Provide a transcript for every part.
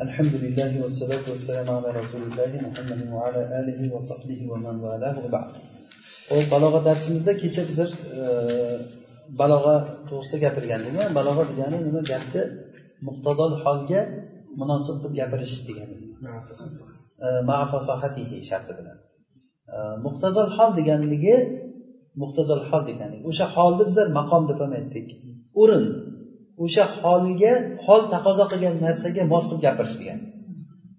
الحمد لله والصلاة والسلام على رسول الله محمد وعلى آله وصحبه ومن والاه وبعد hop balog'a darsimizda kecha bizlar balog'a to'g'risida gapirgandik balog'a degani nima gapni muqtadol holga munosib qilib gapirish degani fasohatihi sharti bilan muhtazol hol deganligi muhtazol hol degani o'sha holni bizlar maqom deb ham aytdik o'rin O'sha holga hol taqozo qilgan narsaga mos qilib gapirish degani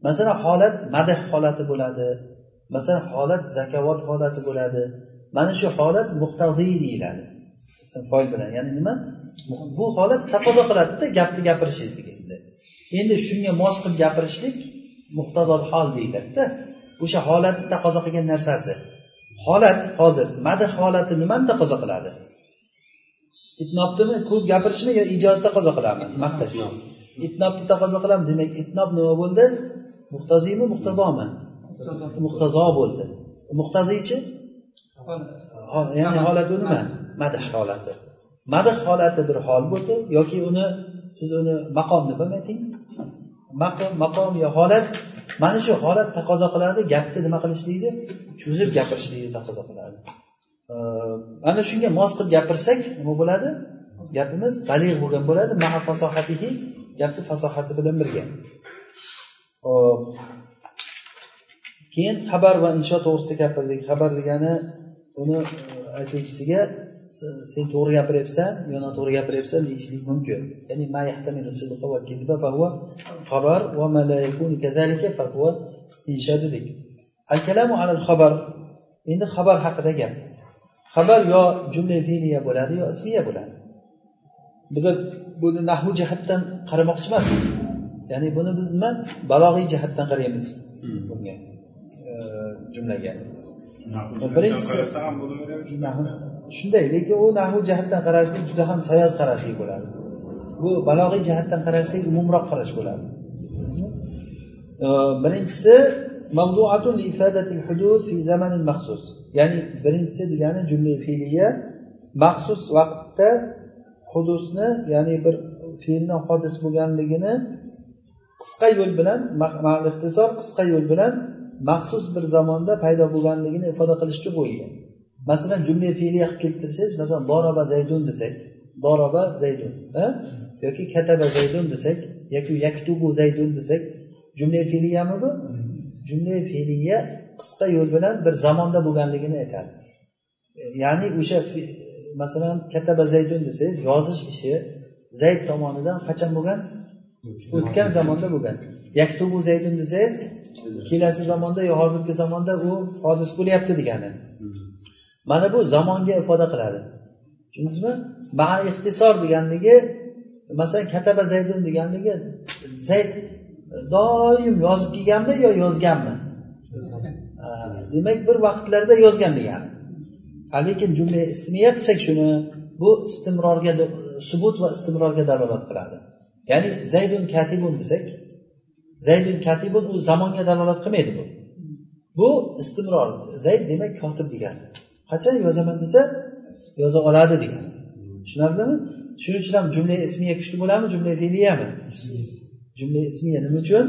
masalan holat madh holati bo'ladi masalan holat zakovat holati bo'ladi. Mana shu holat muqtadiy deyiladi. Ism foil bilan. Ya'ni nima? Bu holat taqozo qiladida gapni gapirishingizni endi shunga mos qilib gapirishlik muqtadol hol deyiladida. O'sha holatni taqozo qilgan narsasi. Holat hozir madh holati nimani taqozo qiladi? Itnobnimi ko'p gapirishmi yo ijoz taqozo qiladimi maqtash. Itnobni taqozo qilamiz. Demak itnob nima bo'ldi? Muhtaziymi muhtazomi muhtazo bo'ldi. Muhtaziychi ya'ni holati nima? Madh holati. Madh holati bir hol bo'ldi. Yoki uni siz uni maqom deb ham ayting maqom maqom yo holat. Mana shu holat taqozo qiladi gapni nima qilishlikni? Cho'zib gapirishlikni taqozo qiladi ana shunga mos qilib gapirsak nima bo'ladi? Gapimiz balig' bo'lgan bo'ladi maa fasohatihi gapni fasohati bilan birga. Keyin xabar va insho to'g'risida gapirdik. Xabar degani uni aytuvchisiga sen to'g'ri gapiryapsan yo noto'g'ri gapiryapsan deyishlik mumkin. Ya'ni xabar va insho dedik. Al kalamu alal xabar. Endi xabar haqida gap. Xabar yo jumla fe'liya bo'ladi yo ismiya bo'ladi. Biz buni nahu jihatdan qaramoqchi emasmiz. Ya'ni buni biz nima balog'iy jihatdan qaraymiz. Bunga jumlaga. Birinchisi shunday lekin u nahu jihatdan qarashlik juda ham sayoz qarashlik bo'ladi. Bu balog'iy jihatdan qarashlik umumroq qarash bo'ladi. Birinchisi maxsus. Ya'ni birinchisi degani jumla fe'liya maxsus vaqtda hudusni ya'ni bir fe'lni hodis bo'lganligini qisqa yo'l bilan ixtisor qisqa yo'l bilan maxsus bir zamonda paydo bo'lganligini ifoda qilish uchun qo'yilgan. Masalan jumla fe'liya qilib keltirsangiz masalan doroba zaydun desak doroba zaydun yoki kataba zaydun desak yoki yaktubu zaydun desak jumla fe'liyami bu? Jumla fe'liya qisqa yo'l bilan bir zamonda bo'lganligini aytadi. E, ya'ni o'sha masalan kataba zaydun desangiz yozish ishi zayd tomonidan qachon bo'lgan? O'tgan zamonda bo'lgan. Yaktubu zaydun desangiz kelasi zamonda yo hozirgi zamonda u hodis bo'lyapti degani. Mana bu zamonga ifoda qiladi. Tushundingizmi? Ma ixtisor deganligi masalan kataba zaydun deganligi zayd doim yozib kelganmi yo yozganmi? Demak bir vaqtlarda yozgan degani. Lekin jumla ismiya qilsak shuni bu istimrorga subut va istimrorga dalolat qiladi. Ya'ni zaydun katibun desak zaydun katibun u zamonga dalolat qilmaydi bu. Bu istimror zayd demak kotib degani qachon yozaman desa yoza oladi degani tushunarlimi? Shuning uchun ham jumla ismiya kuchli bo'ladimi jumla fe'liyami jumla ismiya nima uchun?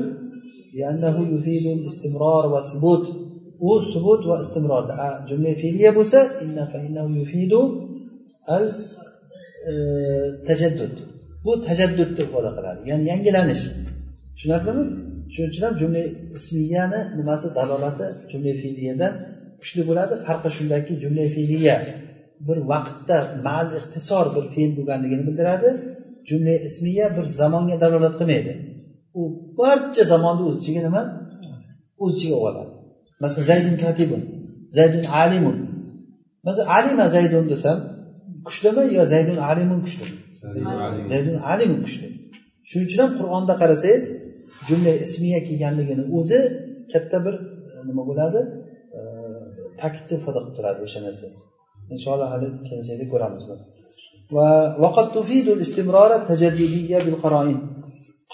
Istimror va subut. U subut va istimror. Jumla fe'liya bo'lsa al e, tajaddud. Bu tajaddudni ifoda qiladi. Ya'ni yangilanish. Tushunarlimi? Shuning uchun ham jumla ismiyani nimasi dalolati jumla fe'liyadan kuchli bo'ladi. Farqi shundaki jumla fe'liya bir vaqtda mal ixtisor bir fe'l bo'lganligini bildiradi. Jumla ismiya bir zamonga dalolat qilmaydi. U barcha zamonni o'z ichiga nima? O'z ichiga oladi. Masalan zaydun katibun zaydun alimun. Masalan alima zaydun desam kuchlimi yo zaydun alimun kuchlimi zaydun alimun. Kuchli shuning uchun ham qur'onda qarasangiz jumla ismiya kelganligini o'zi katta bir nima bo'ladi? Ta'kidni ifoda qilib turadi o'sha narsa. Inshaalloh hali kelajakda ko'ramiz buni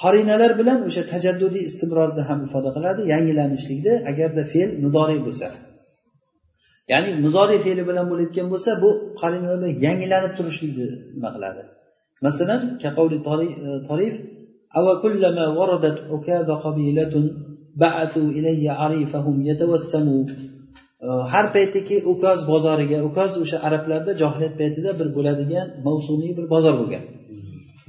qarinalar bilan o'sha tajaddudiy istimrorni ham ifoda qiladi yangilanishlikni agarda fe'l mudoriy bo'lsa ya'ni muzoriy fe'li bilan bo'layotgan bo'lsa bu qarinalar bilan yangilanib turishlikni nima qiladi masalan torif أوكلما وردت عكاظ قبيلة بعثوا إلي عريفهم يتوسموا har paytiki ukoz bozoriga ukoz o'sha arablarda johiliyat paytida bir bo'ladigan mavsumiy bir bozor bo'lgan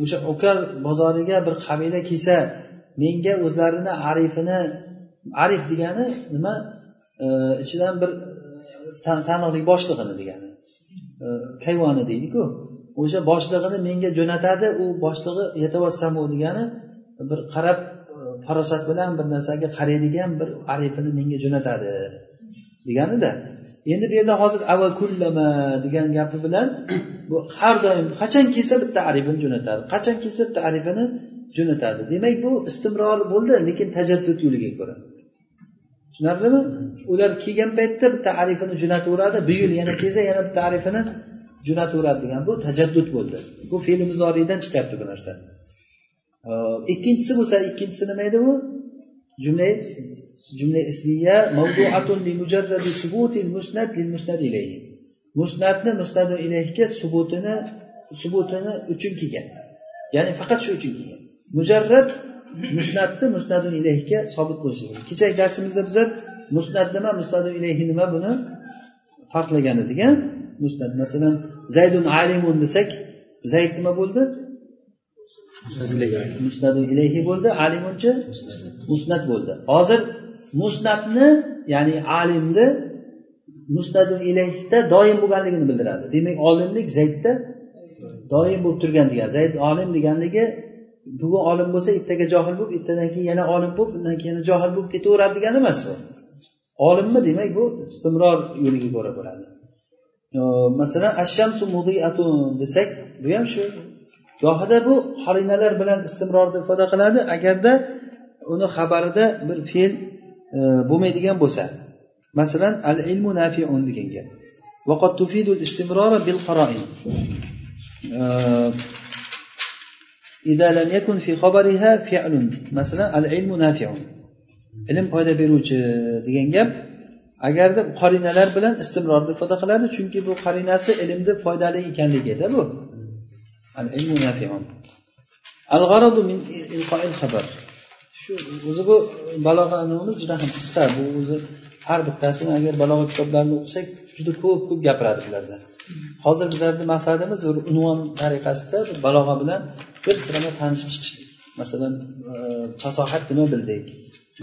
O'sha ukoz bozoriga bir qabila kelsa menga o'zlarini arifini arif degani nima? E, ichidan bir e, taniqli boshlig'ini degani. E, kayvoni deydiku. O'sha boshlig'ini menga jo'natadi u boshlig'i yatavassamu degani bir qarab farosat bilan bir narsaga qaraydigan bir arifini menga jo'natadi deganida. Endi bu yerda hozir avakullama degan gapi bilan bu har doim qachon kelsa bitta arifini jo'natadi. Qachon kelsa bitta arifini jo'natadi. Demak bu istimror bo'ldi lekin tajaddud yo'liga ko'ra. Tushunarlimi? Ular kelgan paytda bitta arifini jo'nataveradi bu yil yana kelsa yana bitta arifini jo'nataveradi degan bu tajaddud bo'ldi. Bu fe'li muzoriydan chiqyapti bu narsa. Ikkinchisi bo'lsa ikkinchisi nima edi bu? Jumla jumla ismiya mavduatun li mujarradi subutil musnad lil musnad ilayhi. Musnadni musnadu ilayhga subutini subutini uchun kelgan. Ya'ni faqat shu uchun kelgan. Mujarrad musnadni musnadu ilayhga sobit bo'lishi kechagi darsimizda bizlar musnad nima musnadu ilayhi nima buni farqlagan edik musnad. Masalan zaydun alimun desak zayd nima bo'ldi? Musnadu ilayhi. Bo'ldi alimunchi musnat bo'ldi. Hozir musnatni ya'ni alimni musnadu ilayhda doim bo'lganligini bildiradi. Demak olimlik zaydda doim bo'lib turgan degan. Zayd olim deganligi bugun olim bo'lsa ertaga johil bo'lib ertadan keyin yana olim bo'lib undan keyin yana johil bo'lib ketaveradi degani emas bu. Olimmi demak bu istimror yo'liga ko'ra bo'ladi. Masalan ashamsu mudiatun desak bu ham shu gohida bu qarinalar bilan istimrorni ifoda qiladi agarda uni xabarida bir fe'l e, bo'lmaydigan bo'lsa masalan al ilmu nafiun degan gap وقد تفيد الاستمرار بالقرائن إذا لم يكن في خبرها فعل مثلا العلم نافع ilm foyda beruvchi degan gap agarda qarinalar bilan istimrorni ifoda qiladi chunki bu qarinasi ilmni foydali ekanligida bu Shu o'zi bu balog'a nimamiz juda ham qisqa. Bu o'zi har bittasini agar balog'a kitoblarini o'qisak juda ko'p ko'p gapiradi bularda. Hozir bizlarni maqsadimiz bir unvon tariqasida balog'a bilan bir sirama tanishib chiqishlik masalan e, fasohat nima bildik?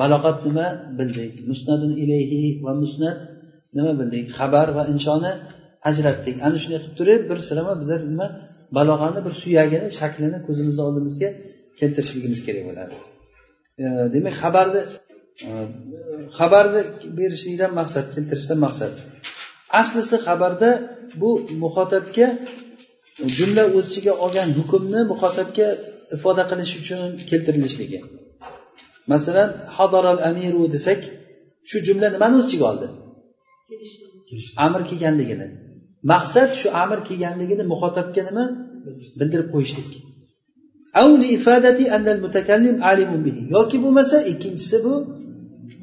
Balog'at nima bildik? Musnadun ilayhi va musnad nima bildik? Xabar va inshoni ajratdik. Ana shunday qilib turib bir sirama bizlar nima balog'ani bir suyagini shaklini ko'zimizni oldimizga keltirishligimiz kerak bo'ladi. E, demak xabarni e, xabarni berishlikdan maqsad keltirishdan maqsad. Aslisi xabarda bu muxotabga jumla o'z ichiga olgan hukmni muxotabga ifoda qilish uchun keltirilishligi. Masalan hadoral amiru desak shu jumla nimani o'z ichiga oldi amr kelganligini maqsad shu amr kelganligini muxotabga nima? Bildirib qo'yishlik. Yoki bo'lmasa ikkinchisi bu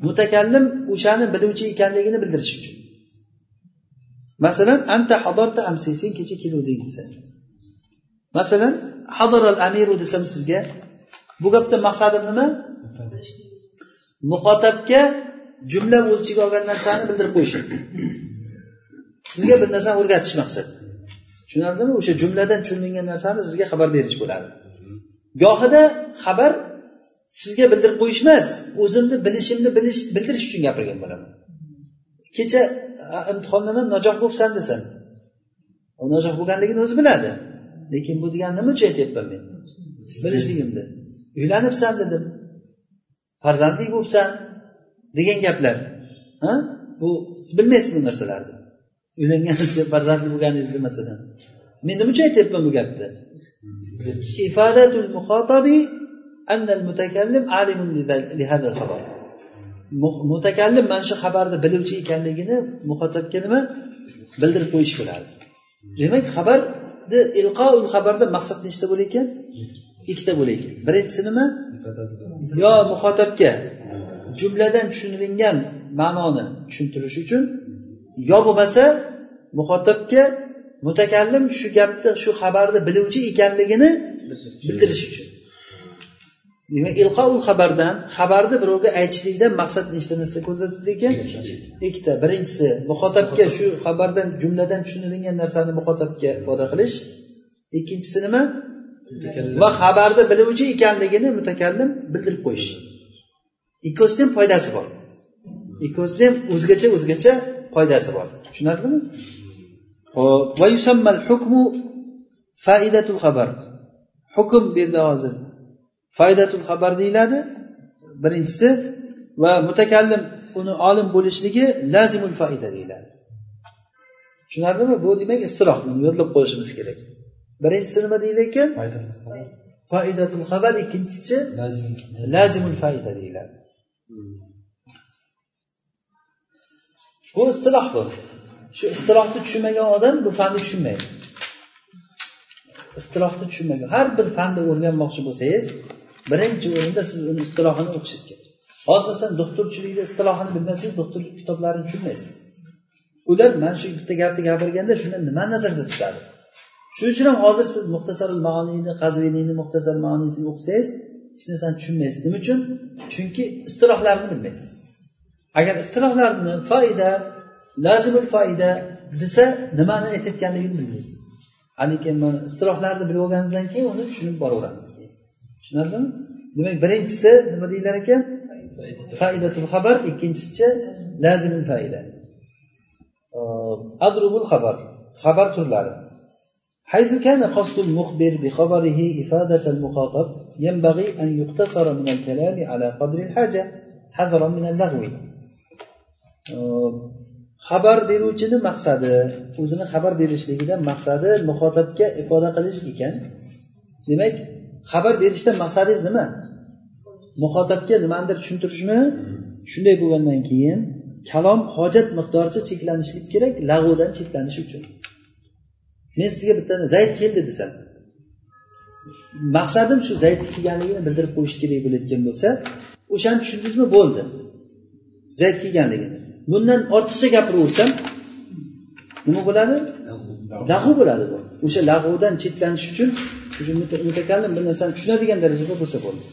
mutakallim o'shani biluvchi ekanligini bildirish uchun. Masalan anta hadarta amsi sen kecha keluvding desa. Masalan hadaral amiru desam sizga bu gapdan maqsadim nima? Muxotabga jumla o'z ichiga olgan narsani bildirib qo'yish sizga bir narsani o'rgatish maqsad. Tushunarlimi? O'sha jumladan tushunilgan narsani sizga xabar berish bo'ladi. Gohida xabar sizga bildirib qo'yish emas o'zimni bilishimni bilish bildirish uchun gapirgan bo'laman. Kecha imtihondan ham nojoh bo'libsan desam u nojoh bo'lganligini o'zi biladi. Lekin bu degani nima uchun aytyapman men? Bilishligimni uylanibsan dedim. Farzandli bo'libsan degan gaplar. Ha? Bu siz bilmaysiz bu narsalarni? Uylanganingizda farzandli bo'lganingizda masalan. Men nima uchun aytyapman bu gapni? Ifadatul muhotabi annal mutakallim alimun lihadal xabar mutakallim mana shu xabarni biluvchi ekanligini muhotabga nima? Bildirib qo'yish bo'ladi demak xabarni ilqoul xabarda maqsad nechta bo'lar ekan? Ikkita bo'lar ekan. Birinchisi nima? Yo muhotabga jumladan tushunilingan ma'noni tushuntirish uchun yo bo'lmasa muxotabga mutakallim shu gapni shu xabarni biluvchi ekanligini bildirish uchun. Demak ilqoul xabardan xabarni birovga aytishlikdan maqsad nechta narsa ko'zda ekan ikkita. Birinchisi muxotabga shu xabardan jumladan tushunilingan narsani muxotabga ifoda qilish. Ikkinchisi nima? Va xabarni biluvchi ekanligini mutakallim bildirib qo'yish. Ikkovsida ham foydasi bor. Ikkovsida ham o'zgacha o'zgacha foydasi bor. Tushunarlimi? Xabar. Hukm bu yerda hozir. Foydatul xabar deyiladi. Birinchisi va mutakallim uni olim bo'lishligi lazimul foyda deyiladi. Tushunarlimi? Bu demak istiloh buni yodlab qo'yishimiz kerak. Birinchisi nima deydi ekan? Foidatul xabar. Ikkinchisi lazimul foyda deyiladi bu istiloh bu. Shu istilohni tushunmagan odam bu fanni tushunmaydi. Istilohni tushunmagan. Har bir fanni o'rganmoqchi bo'lsangiz birinchi o'rinda siz uni istilohini o'qishingiz kerak. Hozir masalan doktorchilikni istilohini bilmasangiz doktorlik kitoblarini tushunmaysiz. Ular mana shu bitta gapni gapirganda shuni nima nazarda tutadi? Shuning uchun ham hozir siz muxtasarul maoniyni qazviniyni muxtasar maoniysini o'qisangiz hech narsani tushunmaysiz. Nima uchun? Chunki istilohlarni bilmaysiz. agar istilohlarni foyda lazimul foyda desa nimani aytayotganligini bilmaysiz lekin mana istilohlarni bilib olganingizdan keyin uni tushunib boraveramiz tushunarlimi demak birinchisi nima deyilar ekan faidatul xabar ikkinchisicha lazimul faida adrubul xabar xabar turlari حيث كان قصد المخبر بخبره إفادة المخاطب ينبغي أن يقتصر من الكلام على قدر الحاجة حذرا من اللغو Э, xabar beruvchini maqsadi o'zini xabar berishligidan maqsadi muxotabga ifoda qilish ekan. Demak xabar berishdan maqsadingiz nima? Muxotabga nimanidir tushuntirishmi? Shunday bo'lgandan keyin kalom hojat miqdoricha cheklanishlik kerak lag'udan cheklanish uchun. Men sizga bitta zayd keldi desam maqsadim shu zaydni kelganligini bildirib qo'yish kerak bo'layotgan bo'lsa o'shani tushundingizmi? Bo'ldi. Zayd kelganligini. Bundan ortiqcha gapiraversam nima bo'ladi? Lag'u. Bo'ladi bu. O'sha lag'udan chetlanish uchun mutakallim bir narsani tushunadigan darajada bo'lsa bo'ldi.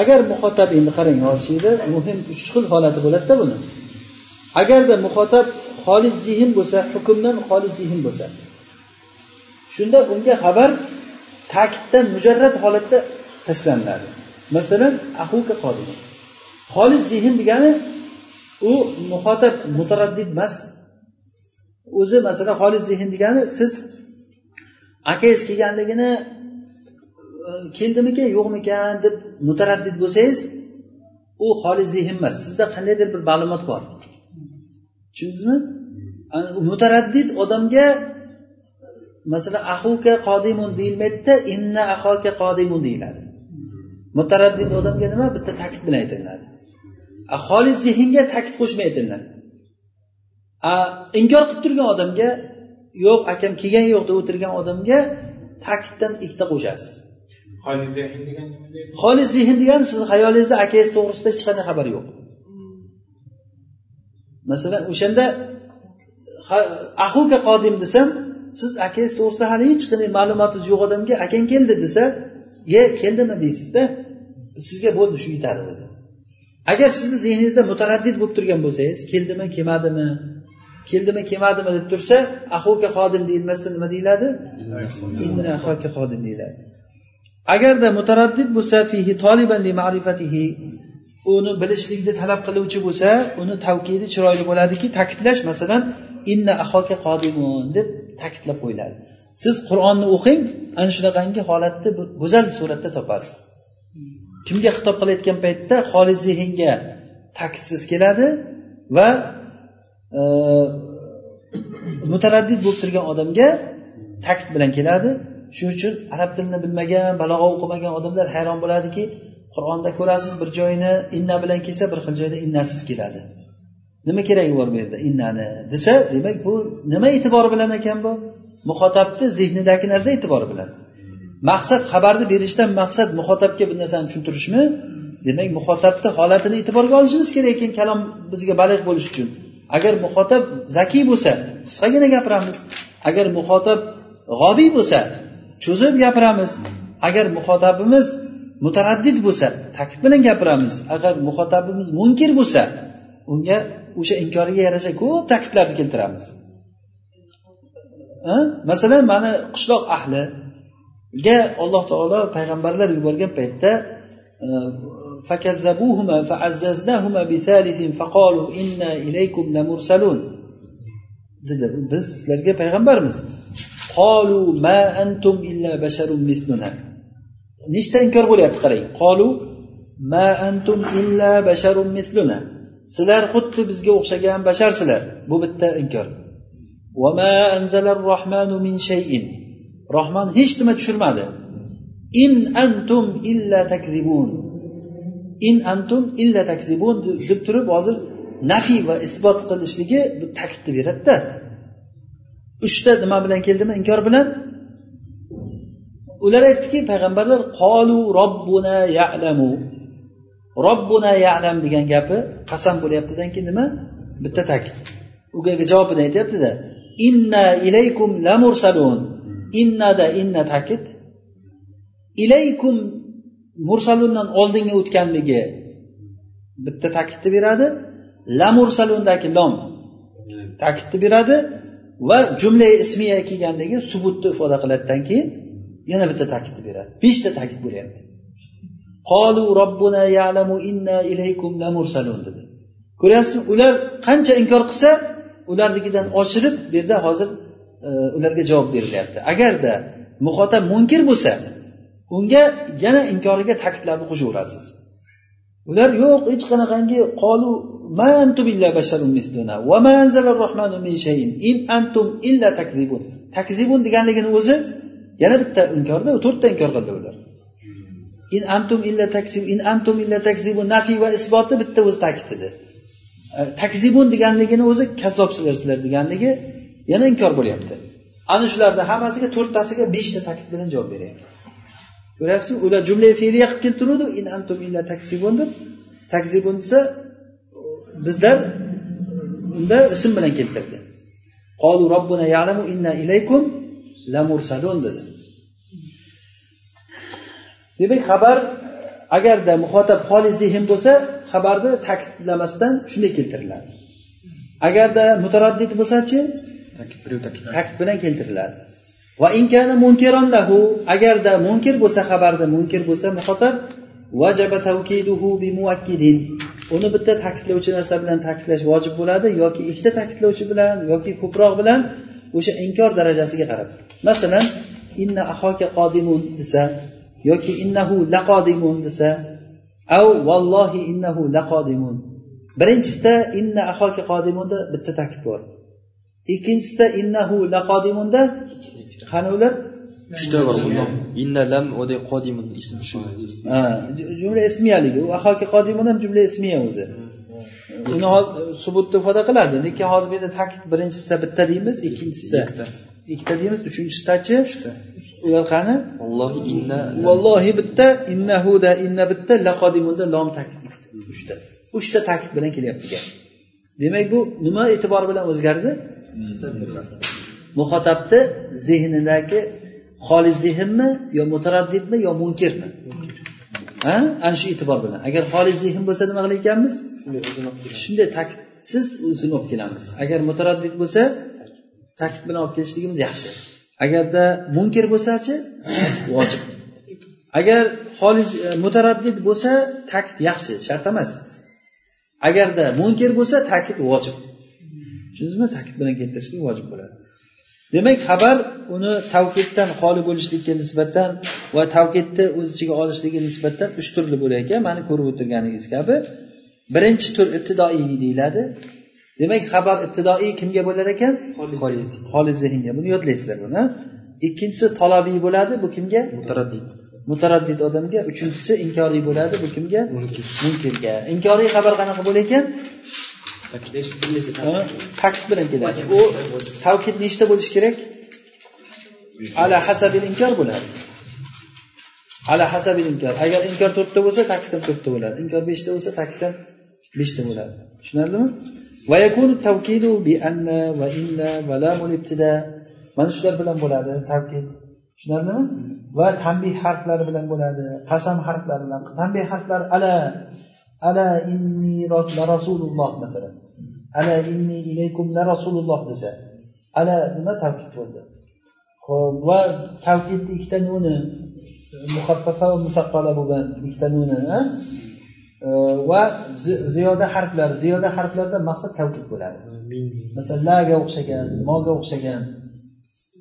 Agar muhotab endi qarang hozir muhim uch xil holati bo'ladida buni. Agarda muhotab xolis zehn bo'lsa hukmdan xolis zehn bo'lsa shunda unga xabar ta'kiddan mujarrad holatda tashlanadi. Masalan ahuka qodim xolis zehn degani u muhotab mutaraddid emas. O'zi masalan xolis zehn degani siz akangiz kelganligini e, keldimikan yo'qmikan deb mutaraddid bo'lsangiz u xolis zehn emas. Sizda qandaydir bir ma'lumot bor. Tushundingizmi? Mutaraddid odamga masalan ahuka qodimun deyilmaydida inna ahoka qodimun deyiladi. Mutaraddid odamga nima? Bitta ta'kid bilan aytiladi xolis zehnga ta'kid qo'shmay aytiladi inkor qilib turgan odamga yo'q akam kelgani yo'q deb o'tirgan odamga ta'kiddan ikkita qo'shasiz. Xolis zehn degani xolis zehn degani sizni xayolingizda akangiz to'g'risida hech qanday xabar yo'q. Masalan o'shanda ahuka qodim desam siz akangiz to'g'risida hali hech qanday ma'lumotingiz yo'q odamga akang keldi desa ye keldimi? deysizda sizga bo'ldi shu yetadi o'zi agar sizni zehningizda mutaraddid bo'lib turgan bo'lsangiz keldimi kelmadimi keldimi kelmadimi deb tursa ahuka xodim deyilmasdan nima deyiladi? Xodim deyiladi. Agarda mutaraddid bo'lsa fihi toliban li ma'rifatihi uni bilishlikni talab qiluvchi bo'lsa uni tavkidi chiroyli bo'ladiki ta'kidlash masalan inna ahoka qodimun deb ta'kidlab qo'yiladi. Siz qur'onni o'qing ana shunaqangi holatni go'zal suratda topasiz. Kimga xitob qilayotgan paytda xoli zehnga ta'kidsiz keladi va e, mutaraddid bo'lib turgan odamga ta'kid bilan keladi. Shuning uchun arab tilini bilmagan balog'a o'qimagan odamlar hayron bo'ladiki qur'onda ko'rasiz bir joyini inna bilan kelsa bir xil joyda innasiz keladi. Nima keragi bor bu yerda innani desa demak bu nima e'tibori bilan ekan bu? Muhotabni zehnidagi narsa e'tibori bilan. Maqsad xabarni berishdan maqsad muxotabga bir narsani tushuntirishmi? Demak muxotabni holatini e'tiborga olishimiz kerak ekan kalom bizga baliq bo'lishi uchun. Agar muxotab zakiy bo'lsa qisqagina gapiramiz. Agar muxotab g'obiy bo'lsa cho'zib gapiramiz. Agar muxotabimiz mutaraddid bo'lsa takid bilan gapiramiz. Agar muhotabimiz munkir bo'lsa unga o'sha inkoriga yarasha ko'p ta'kidlarni keltiramiz. Masalan mana qishloq ahli ahliga alloh taolo payg'ambarlar yuborgan paytda فكذبوهما فعززناهما بثالث فقالوا إنا إليكم لمرسلون dedi biz sizlarga payg'ambarmiz qolu ma antum illa basharun misluna nechta inkor bo'lyapti qarang qolu ma antum illa basharun misluna sizlar xuddi bizga o'xshagan basharsizlar bu bitta inkor rohmon hech nima tushirmadi. In antum illa takzibun. In antum illa takzibun deb turib hozir nafiy va isbot qilishligi bu ta'kidni beradida. Uchta nima bilan keldimi? Inkor bilan. Ular aytdiki payg'ambarlar qolu robbuna yalamu. Robbuna yalam degan gapi qasam bo'lyaptidan keyin nima? Bitta ta'kid. Uga javobini aytyaptida. Inna ilaykum lamursalun. Innada inna ta'kid. Ilaykum mursalundan oldinga o'tganligi bitta ta'kidni beradi. La mursalundagi lom ta'kidni beradi va jumla ismiya kelganligi subutni ifoda qiladidan keyin yana bitta ta'kidni beradi. Beshta ta'kid bo'lyapti. Qolu robbuna yalamu inna ilaykum la mursalun dedi. Ko'ryapsizmi? Ular qancha inkor qilsa ularnikidan oshirib bu yerda hozir E, ularga javob berilyapti. Agarda muxotab munkir bo'lsa unga yana inkoriga ta'kidlarni qo'shaverasiz ular yo'q hech qanaqangi qolu ma antum illa basharun misluna va ma anzalar rohmanu min shayin in antum illa takzibun. Takzibun deganligini o'zi yana bitta inkorda to'rtta inkor qildi ular. In antum illa takzib in antum illa takzibun nafiy va isboti bitta o'zi ta'kid edi e, takzibun deganligini o'zi kazzobsizlar sizlar deganligi yana inkor bo'lyapti. Ana shularni hammasiga to'rttasiga beshta ta'kid bilan javob beryapti. Ko'ryapsizmi? Ular jumla fe'liya qilib keltiruvdi in antum illa taksibun deb. Takzibun desa bizlar unda ism bilan keltirdi. Qolu robbuna ya'lamu inna ilaykum lamursalun dedi. Demak xabar agarda muhotab xoli zehn bo'lsa xabarni ta'kidlamasdan shunday keltiriladi. Agarda mutaraddid bo'lsachi ta'kid bilan keltiriladi. Va inkana munkiron lahu agarda munkir bo'lsa xabarda munkir bo'lsa muhotab vajaba tavkiduhu bi muakkidin uni bitta ta'kidlovchi narsa bilan ta'kidlash vojib bo'ladi yoki ikkita ta'kidlovchi bilan yoki ko'proq bilan o'sha inkor darajasiga qarab. Masalan inna ahoka qodimun desa yoki innahu laqodimun desa av vallohi innahu laqodimun. Birinchisida inna ahoka qodimunda bitta ta'kid bor ikkinchisida innahu laqodimunda qani ular uchta bor inna lam qodimun ism shu. Jumla ismiyaligi. U ahoki qodimun ham jumla ismiya o'zi. Uni hozir subutni ifoda qiladi. Lekin hozir bu yerda ta'kid birinchisida bitta deymiz ikkinchisida. Ikkita. Deymiz uchinchisidachi? Uchta. Ular qani? Vallohi inna vallohi bitta innahuda inna bitta laqodimunda lom ta'kid uchta. Uchta ta'kid bilan kelyapti gap. Demak bu nima e'tibor bilan o'zgardi muhotabni zehnidagi xoli zehnmi yo mutaraddidmi yo munkirmi? Ha? Ana shu e'tibor bilan. Agar xoli zehn bo'lsa nima qilar ekanmiz? Shunday ta'kidsiz o'zini olib kelamiz. Agar mutaraddid bo'lsa ta'kid bilan olib kelishligimiz yaxshi. Agarda munkir bo'lsachi vojib. Agar xoli mutaraddid bo'lsa ta'kid yaxshi shart emas. Agarda munkir bo'lsa ta'kid vojib tushundingizmi ta'kid bilan keltirishlik vojib bo'ladi. Demak xabar uni tavkiddan xoli bo'lishlikka nisbatan va tavkidni o'z ichiga olishligi nisbatan uch turli bo'lar ekan mana ko'rib o'tirganingiz kabi birinchi tur ibtidoiy deyiladi. Demak xabar ibtidoiy kimga bo'lar ekan? Xoli zehnga buni yodlaysizlar buni. Ikkinchisi talobiy bo'ladi bu kimga? Mutaraddid. Mutaraddid odamga. Uchinchisi inkoriy bo'ladi bu kimga? Munkirga. Inkoriy xabar qanaqa bo'lar ekan ta'kid bilan keladi. U tavkid nechta bo'lishi kerak? Ala hasabil inkor bo'ladi. Ala hasabil inkor. Agar inkor to'rtta bo'lsa ta'kid ham to'rtta bo'ladi. Inkor beshta bo'lsa ta'kid ham beshta bo'ladi. Tushunarlimi? Tavkidu bi anna va inna va lamul ibtida. Mana shular bilan bo'ladi tavkid. Tushunarlimi? Va tanbeh harflari bilan bo'ladi. Qasam harflari bilan. Tanbeh harflari ala ala inni la rasululloh masalan ala inni ilaykum la rasululloh desa. Ala nima tavkid bo'ldi? Va tavkidni ikkita nuni. Muhaffafa va musaqqala bo'lgan ikkita nuni va ziyoda harflar ziyoda harflarda maqsad tavkid bo'ladi. Masalan laga o'xshagan moga o'xshagan.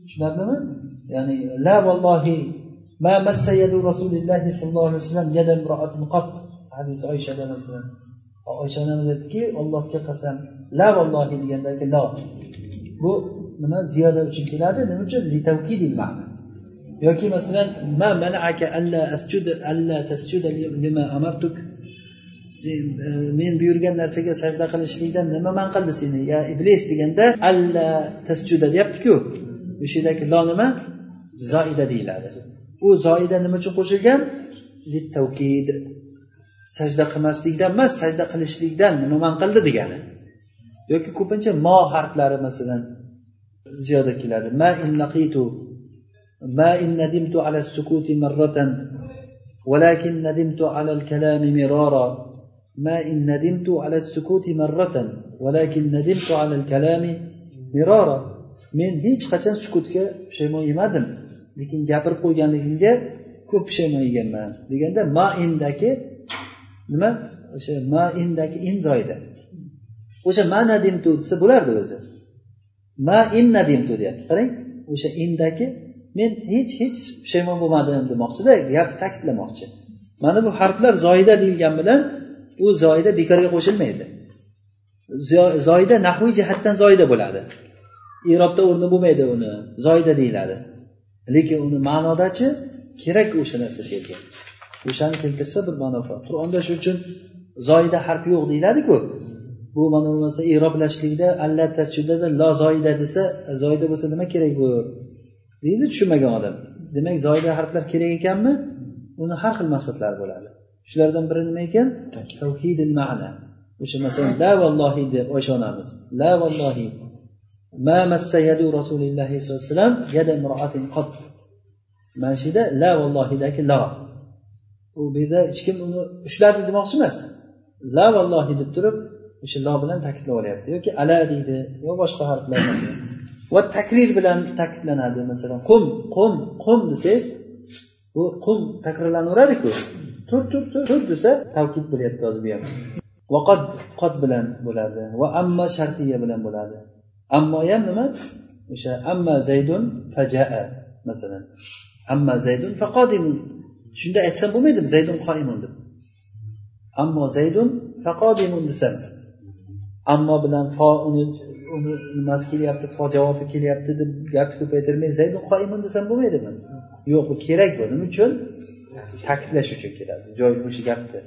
Tushunarlimi? Ya'ni la vallohi ma massa yadu rasulillahi sollallohu alayhi vasallam yada imroatin qat hadis oyshadan masalan oysha onamiz aytdiki allohga qasam la vallohi degandagi lo bu nima ziyoda uchun keladi nima uchun? Ma'na yoki masalan ma manaaka alla asjuda alla tasjuda lima amartuk. E, men buyurgan narsaga sajda qilishlikdan nima man qildi seni? Ya iblis deganda alla tasjuda deyaptiku. O'sha yerdagi lo nima? Zoida deyiladi. U zoida nima uchun qo'shilgan? Tavkid sajda qilmaslikdan emas sajda qilishlikdan nima man qildi degani yoki ko'pincha mo harflari masalan ziyoda keladi ma in laqitu ما إن ندمت على السكوت مرة ولكن ندمت على الكلام مرارا ما إن ندمت على السكوت مرة ولكن ندمت على الكلام مرارا men hech qachon sukutga pushaymon yemadim lekin gapirib qo'yganligimga ko'p pushaymon yeganman deganda ma indagi nima? O'sha ma indagi in joyida. O'sha ma nadimtu desa bo'lardi o'zi. Ma in nadimtu deyapti qarang. O'sha indagi men hech hech pushaymon bo'lmadim demoqchida gapni ta'kidlamoqchi. Mana bu harflar zoyida deyilgani bilan u zoyida bekorga qo'shilmaydi. Zoyida nahviy jihatdan zoyida bo'ladi. Irobda o'rni bo'lmaydi uni zoyida deyiladi. Lekin uni ma'nodachi kerak o'sha narsa she'rga o'shani keltirsa bir ma'no qur'onda shuning uchun zoida harf yo'q deyiladiku. Bu mana bo'lmasa iroblashlikda alla tasjudada lo zoida desa zoida bo'lsa nima kerak bu? Deydi tushunmagan odam. Demak zoida harflar kerak ekanmi? Uni har xil maqsadlari bo'ladi. Shulardan biri nima ekan? Tavhidil ma'na. O'sha masalan la vallohi deb oysha onamiz la vallohi. Ma massa yadu rasulillahi sallallohu alayhi vasallam yada imroatin qot mana shu yerda la vallohidagi la u bu yerda hech kim uni ushladi demoqchi emas. La vallohi deb turib o'sha lo bilan ta'kidlab olyapti yoki ala deydi yo boshqa harflar va takrir bilan ta'kidlanadi. Masalan qum qum qum desangiz bu qum takrorlanaveradiku tur tur tur tur desa tavkid bo'lyapti hozir bu ham va qod qod bilan bo'ladi. Va amma shartiya bilan bo'ladi. Ammo ham nima? O'sha amma zaydun fajaa masalan. Amma zaydun faqodimun shunda aytsam bo'lmaydimi? Zaydun qoimun deb ammo zaydun faqodimun desam. Ammo bilan fo uni uni nimasi kelyapti fo javobi kelyapti deb gapni ko'paytirmay zaydun qoimun desam bo'lmaydimi? Yo'q bu kerak bu. Nima uchun? Ta'kidlash uchun keladi. Joy o'sha gapni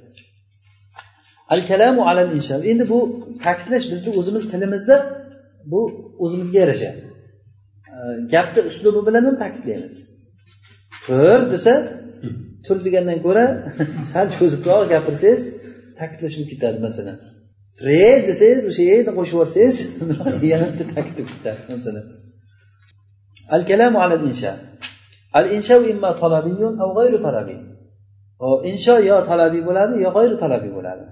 al kalamu alal insha endi bu ta'kidlash bizni o'zimiz tilimizda bu o'zimizga yarasha. Gapni uslubi bilan ham ta'kidlaymiz. Tur desa tur degandan ko'ra sal cho'zibroq gapirsangiz ta'kidlashib ketadi masalan. Re desangiz o'sha yerni qo'shib yuborsangiz yana bitta ta'kidlab ketadi masalan. Al kalamu ala insha al insha imma talabiyun aw g'ayru talabiy insho yo talabiy bo'ladi yo g'ayru talabiy bo'ladi.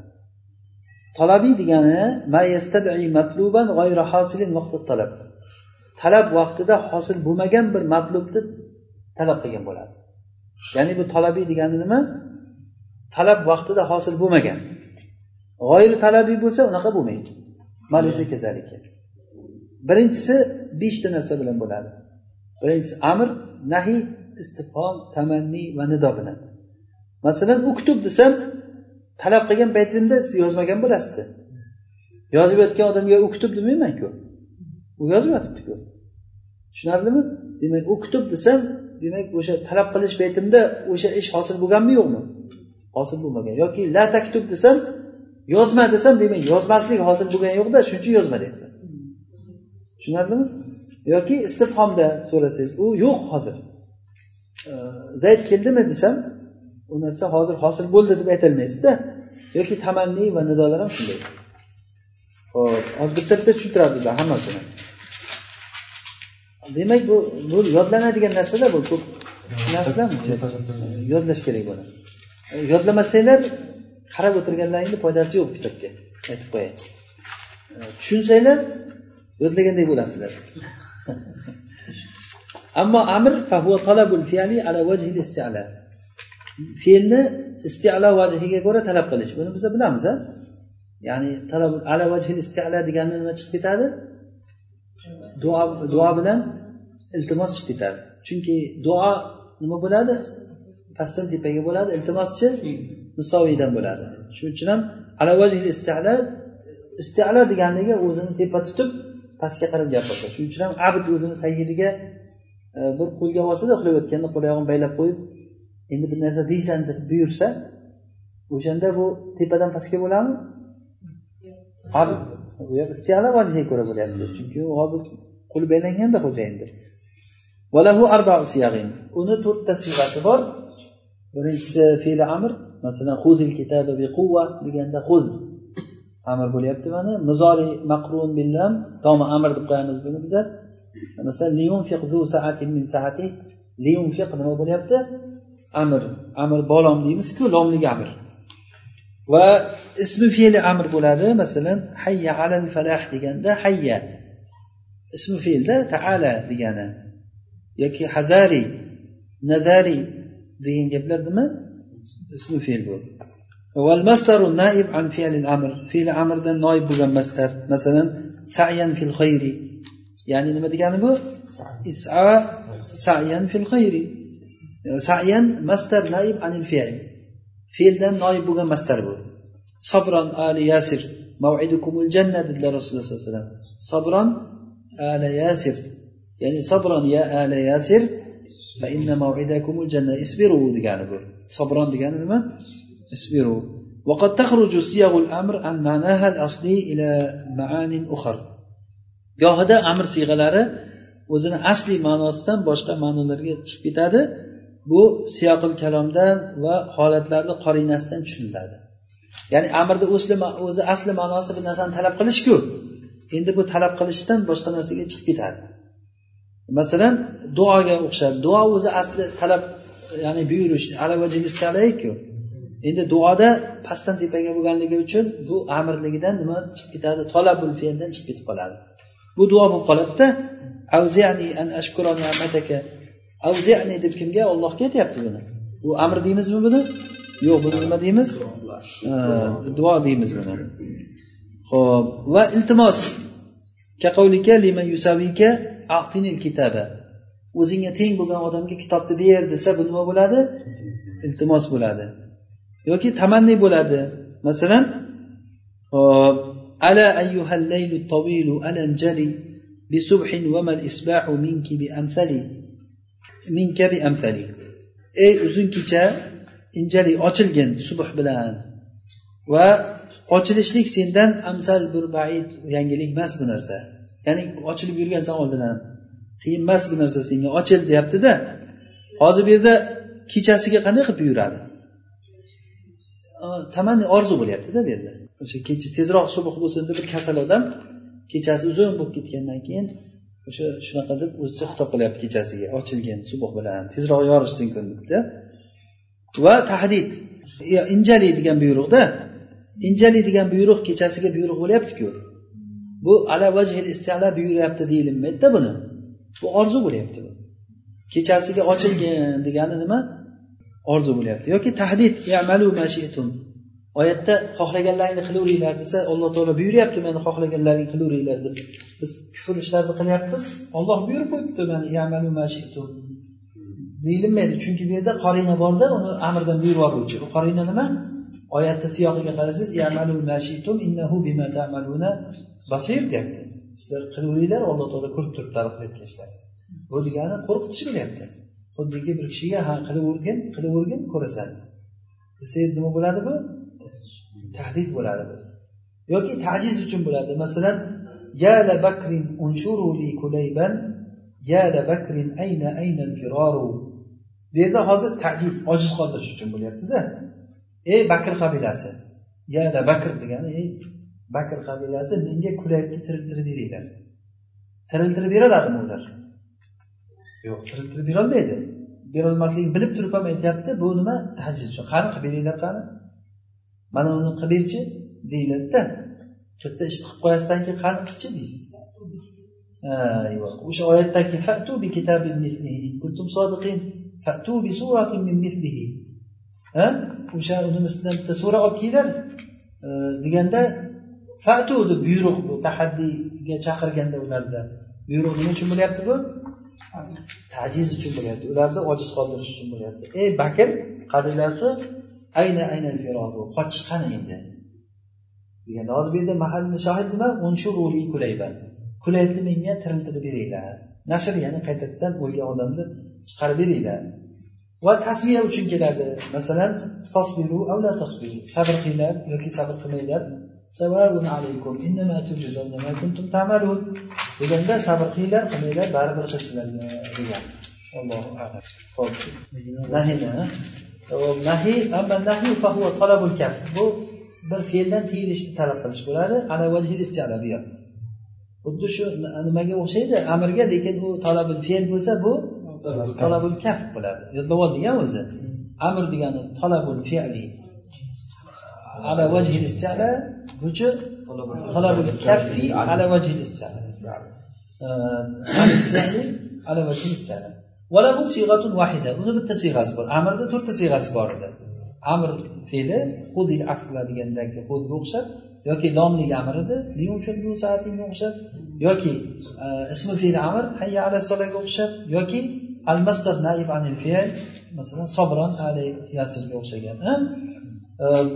Talabiy degani ma yastad'i matluban g'ayru hosilin vaqti talab. Talab vaqtida hosil bo'lmagan bir matlubni talab qilgan bo'ladi. Ya'ni bu talabiy degani nima? Talab vaqtida hosil bo'lmagan. G'oyir talabiy bo'lsa unaqa bo'lmaydi. Birinchisi beshta narsa bilan bo'ladi. Birinchisi amr nahiy istifhom tamanniy va nido bilan. Masalan uktub desam talab qilgan paytimda siz yozmagan bo'lasizda. Yozib yotgan odamga uktub demaymanku. U yozib yotibdiku tushunarlimi? Demak uktub desam demak o'sha talab qilish paytimda o'sha ish hosil bo'lganmi yo'qmi? Hosil bo'lmagan. Yoki la taktub desam yozma desam demak yozmaslik hosil bo'lgani yo'qda shuning uchun yozma deyapti. Tushunarlimi? Yoki istifhomda so'rasangiz u yo'q hozir zayd keldimi desam u narsa hozir hosil bo'ldi deb aytolmaysizda yoki tamanniy va nidolar ham shunday. Ho'p hozir bitta bitta tushuntiradi ular hammasini. Demak bu bu yodlanadigan narsada bu ko'p narsalarmi yodlash kerak bo'ladi. Yodlamasanglar qarab o'tirganlaringni foydasi yo'q kitobga aytib qo'yay e, tushunsanglar yodlaganday bo'lasizlar. Ammo amr fe'lni isti'lo vajhiga ko'ra talab qilish. Buni biz bilamiz a ya'ni talab ala vajhil isti'la deganda nima chiqib ketadi? Duo duo bilan iltimos chiqib ketadi. Chunki duo nima bo'ladi? Pastdan tepaga bo'ladi. Iltimoschi musoviydan bo'ladi. Shuning uchun ham ala vajhil deganligi o'zini tepa tutib pastga qarab gapirdi shuning uchun ham abd o'zini sayyidiga e, bir qo'lga olsada uxlayotganda qo'l oyog'ini baylab qo'yib endi bir narsa deysan deb buyursa o'shanda bu tepadan pastga bo'ladimi? Istiyala vajhiga ko'ra bo'lyapti. Chunki u hozir qo'li baylanganda xo'jayinni uni to'rtta siyg'asi bor. Birinchisi fe'li amr masalan huzil kitaba biquvva deganda huz amr bo'lyapti mana. Muzori maqrun billam tomi amr deb qo'yamiz buni biza masalan liyunfiq zu saatin min saati. Liyunfiq nima bo'lyapti? Amr. Amr bolom deymizku lomlik amr. Va ismi fe'li amr bo'ladi. Masalan hayya alal falah deganda hayya. Ismi fe'lda taala degani. Yoki hazari nazari degan gaplar nima ismi fe'l bu والمصدر النائب عن فعل الأمر فعل أمر ده نائب bo'lgan masdar masalan sa'yan fil khayri ya'ni nima degani bu is'a sa'yan fil khayri sa'yan masdar naib anil fi'l fe'ldan noib bo'lgan masdar bu sobron ali yasir mav'idukumul janna dedilar rasululloh sollallohu alayhi vasallam sobron ala yasir ya'ni sobron ya ala yasir fa inna mav'idakumul janna isbiru degani bu sobron degani nima isbiru وقد تخرج صيغ الأمر عن معناها الأصلي إلى معان أخر gohida amr siyg'alari o'zini asliy ma'nosidan boshqa ma'nolarga chiqib ketadi bu siyoqil kalomdan va holatlarni qorinasidan tushuniladi ya'ni amrni o'zi asli ma'nosi bir narsani talab qilishku endi bu talab qilishdan boshqa narsaga chiqib ketadi Masalan duoga o'xshab duo o'zi asli talab ya'ni buyurish ku endi duoda pastdan tepaga bo'lganligi uchun bu amirligidan nima chiqib ketadi? Talabul fe'ldan chiqib ketib qoladi. Bu duo bo'lib qoladida avziani deb kimga? Ollohga aytyapti buni. Bu amr deymizmi buni? Yo'q buni nima deymiz? Duo deymiz buni. Ho'p va iltimos o'zingga teng bo'lgan odamga kitobni ber desa bu nima bo'ladi? Iltimos bo'ladi. Yoki tamanni bo'ladi. Masalan ala ayyuhal laylu tawilu alanjali bisubhin wa mal isbahu minki bi amsali minka bi amsali ey uzun kecha injalik ochilgin subh bilan. Va ochilishlik sendan amsal bir baid yangilik emas bu narsa. Ya'ni ochilib yurgansan oldin ham qiyin emas bu narsa senga ochil deyaptida. Hozir bu yerda kechasiga qanday qilib yuradi tamanni orzu bo'lyaptida bu yerda. O'sha kecha tezroq subh bo'lsin deb bir kasal odam kechasi uzun bo'lib ketgandan keyin o'sha shunaqa deb o'zicha xitob qilyapti kechasiga ochilgin subh bilan. Tezroq yorishsin kun debda. Va tahdid. Injali degan buyruqda. Injali degan buyruq kechasiga buyruq bo'lyaptiku. Bu ala vajhil istala buyuryapti deyilmaydida buni? Bu orzu bo'lyapti kechasiga ochilgin degani nima? Orzu bo'lyapti. Yoki tahdid oyatda xohlaganlaringni qilaveringlar desa alloh taolo buyuryapti mani xohlaganlaringni qilaveringlar deb. Biz kufr ishlarni qilyapmiz. Olloh buyurib qo'yibdi deyilmaydi chunki bu yerda qorina borda uni amrdan buyurib yuboruvchi u qorina nima? Oyatni siyoqiga qarasangiz basir deyapti. Sizlar qilaveringlar alloh taolo ko'rib turibdi qilayotgan ishlarni bu degani qo'rqitish bo'lyapti xuddiki bir kishiga ha qilavergin qilavergin ko'rasan. Desangiz nima bo'ladi bu tahdid bo'ladi bu yoki tajiz uchun bo'ladi. Masalan ya la bakrin unshuru li kulayban ya la bakrin ayna ayna bu yerda hozir tajiz ojiz qoldirish uchun bo'lyaptida ey bakr qabilasi yana bakr degani ey bakr qabilasi menga kulayni tiriltirib beringlar. Tiriltirib beraladimi ular? Yo'q tiriltirib berolmaydi. Berolmasligini bilib turib ham aytyapti bu nima? Tajiz uchun. Qani qilib beringlar qani? Mana uni qilib berchi deyiladida. Katta ishni qilib qo'yasidan keyin qani qilchi deysiz o'sha oyatdagi fatu bi kitabin kuntum sodiqin fatu bi suratin min mislihi o'sha uni ustidan bitta sura olib kelinglar. Deganda fatu deb buyruq bu tahaddiyga chaqirganda ularda. Buyruq nima uchun bo'lyapti bu? Tajiz uchun bo'lyapti. Ularni ojiz qoldirish uchun bo'lyapti. Ey bakr qabilasi ayna ayna qochish qani endi. Deganda hozir bu yerda mahalli shohid nima? Kulayba kulayni menga tiriltirib beringlar. Nashr ya'ni qaytadan o'lgan odamni chiqarib beringlar. Va tasviya uchun keladi. Masalan fasbiru avla tasbiru. Sabr qilinglar yoki sabr qilmanglar. Deganda sabr qilinglar qilmanglar baribir qilsizlarga degan. Allohu alam. Nahiy amma nahiy talabul kaf. Bu bir fe'ldan tiyilishni talab qilish bo'ladi. Ala vajhil bu xuddi shu nimaga o'xshaydi? Amirga lekin u talabul fe'l bo'lsa bu talabul kaf bo'ladi. Yodlab degan o'zi amr degani talabul fi'li. Ala vajhil istiala buchi talabul kaffi ala vajhil istiala ala vajhil istiala valahu siyg'atun vahida uni bitta siyg'asi bor. Amrda to'rtta siyg'asi bor edi. Amr fe'li hudil afva degandagi hudga o'xshab yoki lomlik amr edi o'xshab yoki e, ismi fe'li amr hayya ala solaga o'xshab yoki al masdar naib anil fe'l masalan sobron ali yasirga o'xshagan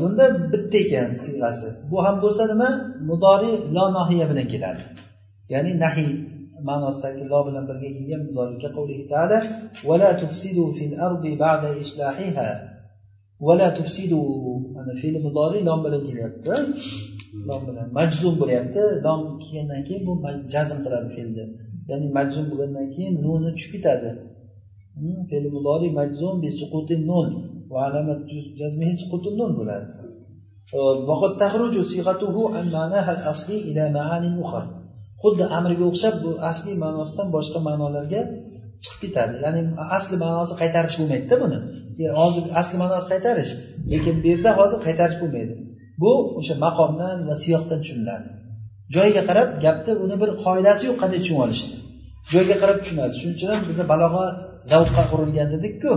bunda bitta ekan siyg'asi. Bu ham bo'lsa nima? Mudori lo nohiya bilan keladi. Ya'ni nahiy ma'nosidagi lo bilan birga kelgan muzorika qavlihi taala vala tufsidu fil ardi ba'da islahiha. Vala tufsidu ana fe'li mudori lom bilan kelyapti lom bilan majzum bo'lyapti. Lom kelgandan keyin bu jazm qiladi fe'lni ya'ni majzum bo'lgandan keyin nuni tushib ketadi Hmm, fe'li mudori majzum bi suquti nun. Va alamat jazmihi suquti nun bo'ladi. Vaqad tahruju sighatuhu an ma'naha al-asli ila ma'ani ukhra xuddi amrga o'xshab bu asli ma'nosidan boshqa ma'nolarga chiqib ketadi. Ya'ni asli ma'nosi qaytarish bo'lmaydida buni. Hozir asli ma'nosi qaytarish lekin bu yerda hozir qaytarish bo'lmaydi. Bu o'sha maqomdan va siyoqdan tushuniladi joyiga qarab gapni uni bir qoidasi yo'q qanday tushunib olishni joyga qarab tushunasiz shuning uchun ham bizni balog'a zavqqa qurilgan dedikku.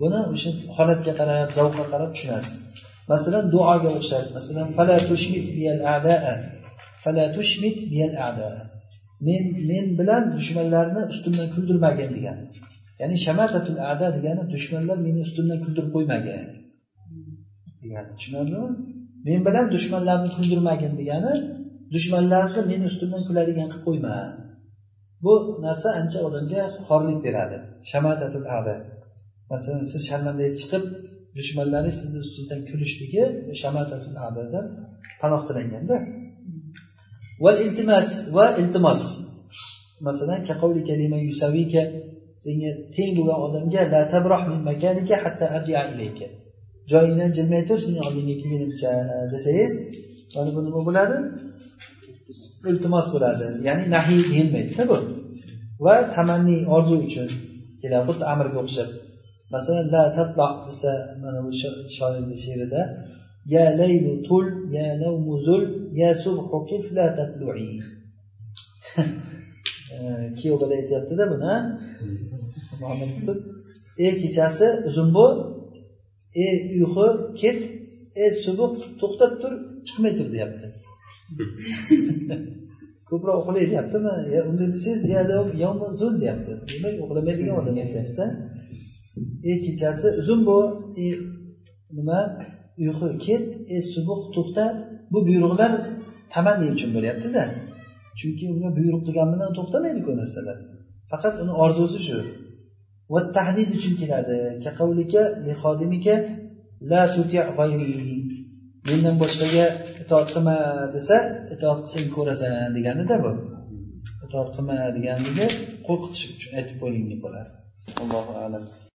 Buni o'sha holatga qarab zavqqa qarab tushunasiz masalan duoga o'xshaydi. Masalan fala tushmit biyal a'daa. Fala tushmit biyal a'daa. Men men bilan dushmanlarni ustimdan kuldirmagin degani. Ya'ni shamatatul ada degani dushmanlar meni ustimdan kuldirib qo'ymagin degani. Tushunarlimi? Men bilan dushmanlarni kuldirmagin degani dushmanlarni meni ustimdan kuladigan qilib qo'yma bu narsa ancha odamga xorlik beradi. Shamatatul ada masalan siz sharmandangiz chiqib dushmanlaringiz sizni ustingizdan kulishligi shamatatul adadan panoh tilanganda. Val iltimas va iltimos. Masalan kalima yusavika senga teng bo'lgan odamga la tabroh min makanika hatta arji'a ilayka. Joyingdan jilmay tur seni oldingga kelgunimcha desangiz mana bu nima bo'ladi? Iltimos bo'ladi. Ya'ni nahiy deyilmaydida bu. Va tamanniy orzu uchun keladi xuddi amrga o'xshab. Masalan la tatlo desa mana bu shoirni she'rida ya laylu tul ya nawmu zul ya subhu kif la tatlu'i. Kuyov bola aytyaptida buni ey kechasi uzun bo'l. Ey uyqu ket. Ey subuh to'xtab tur chiqmay tur deyapti. ko'proq uxlay deyaptimi unda desangiz zul deyapti. Demak uxlamaydigan odam aytyaptida e kechasi uzun bo'l e nima? Uyqu ket e subuh to'xta. Bu buyruqlar tamanni uchun bo'lyaptida. Chunki unga buyruq qilgan bilan to'xtamaydiku narsalar. Faqat uni orzusi shu. Va tahdid uchun keladi. La mendan boshqaga itoat qilma desa itoat qilsang ko'rasan deganida bu. Itoat qilma deganligi qo'rqitish uchun aytib qo'yilgan bo'ladi allohu alam.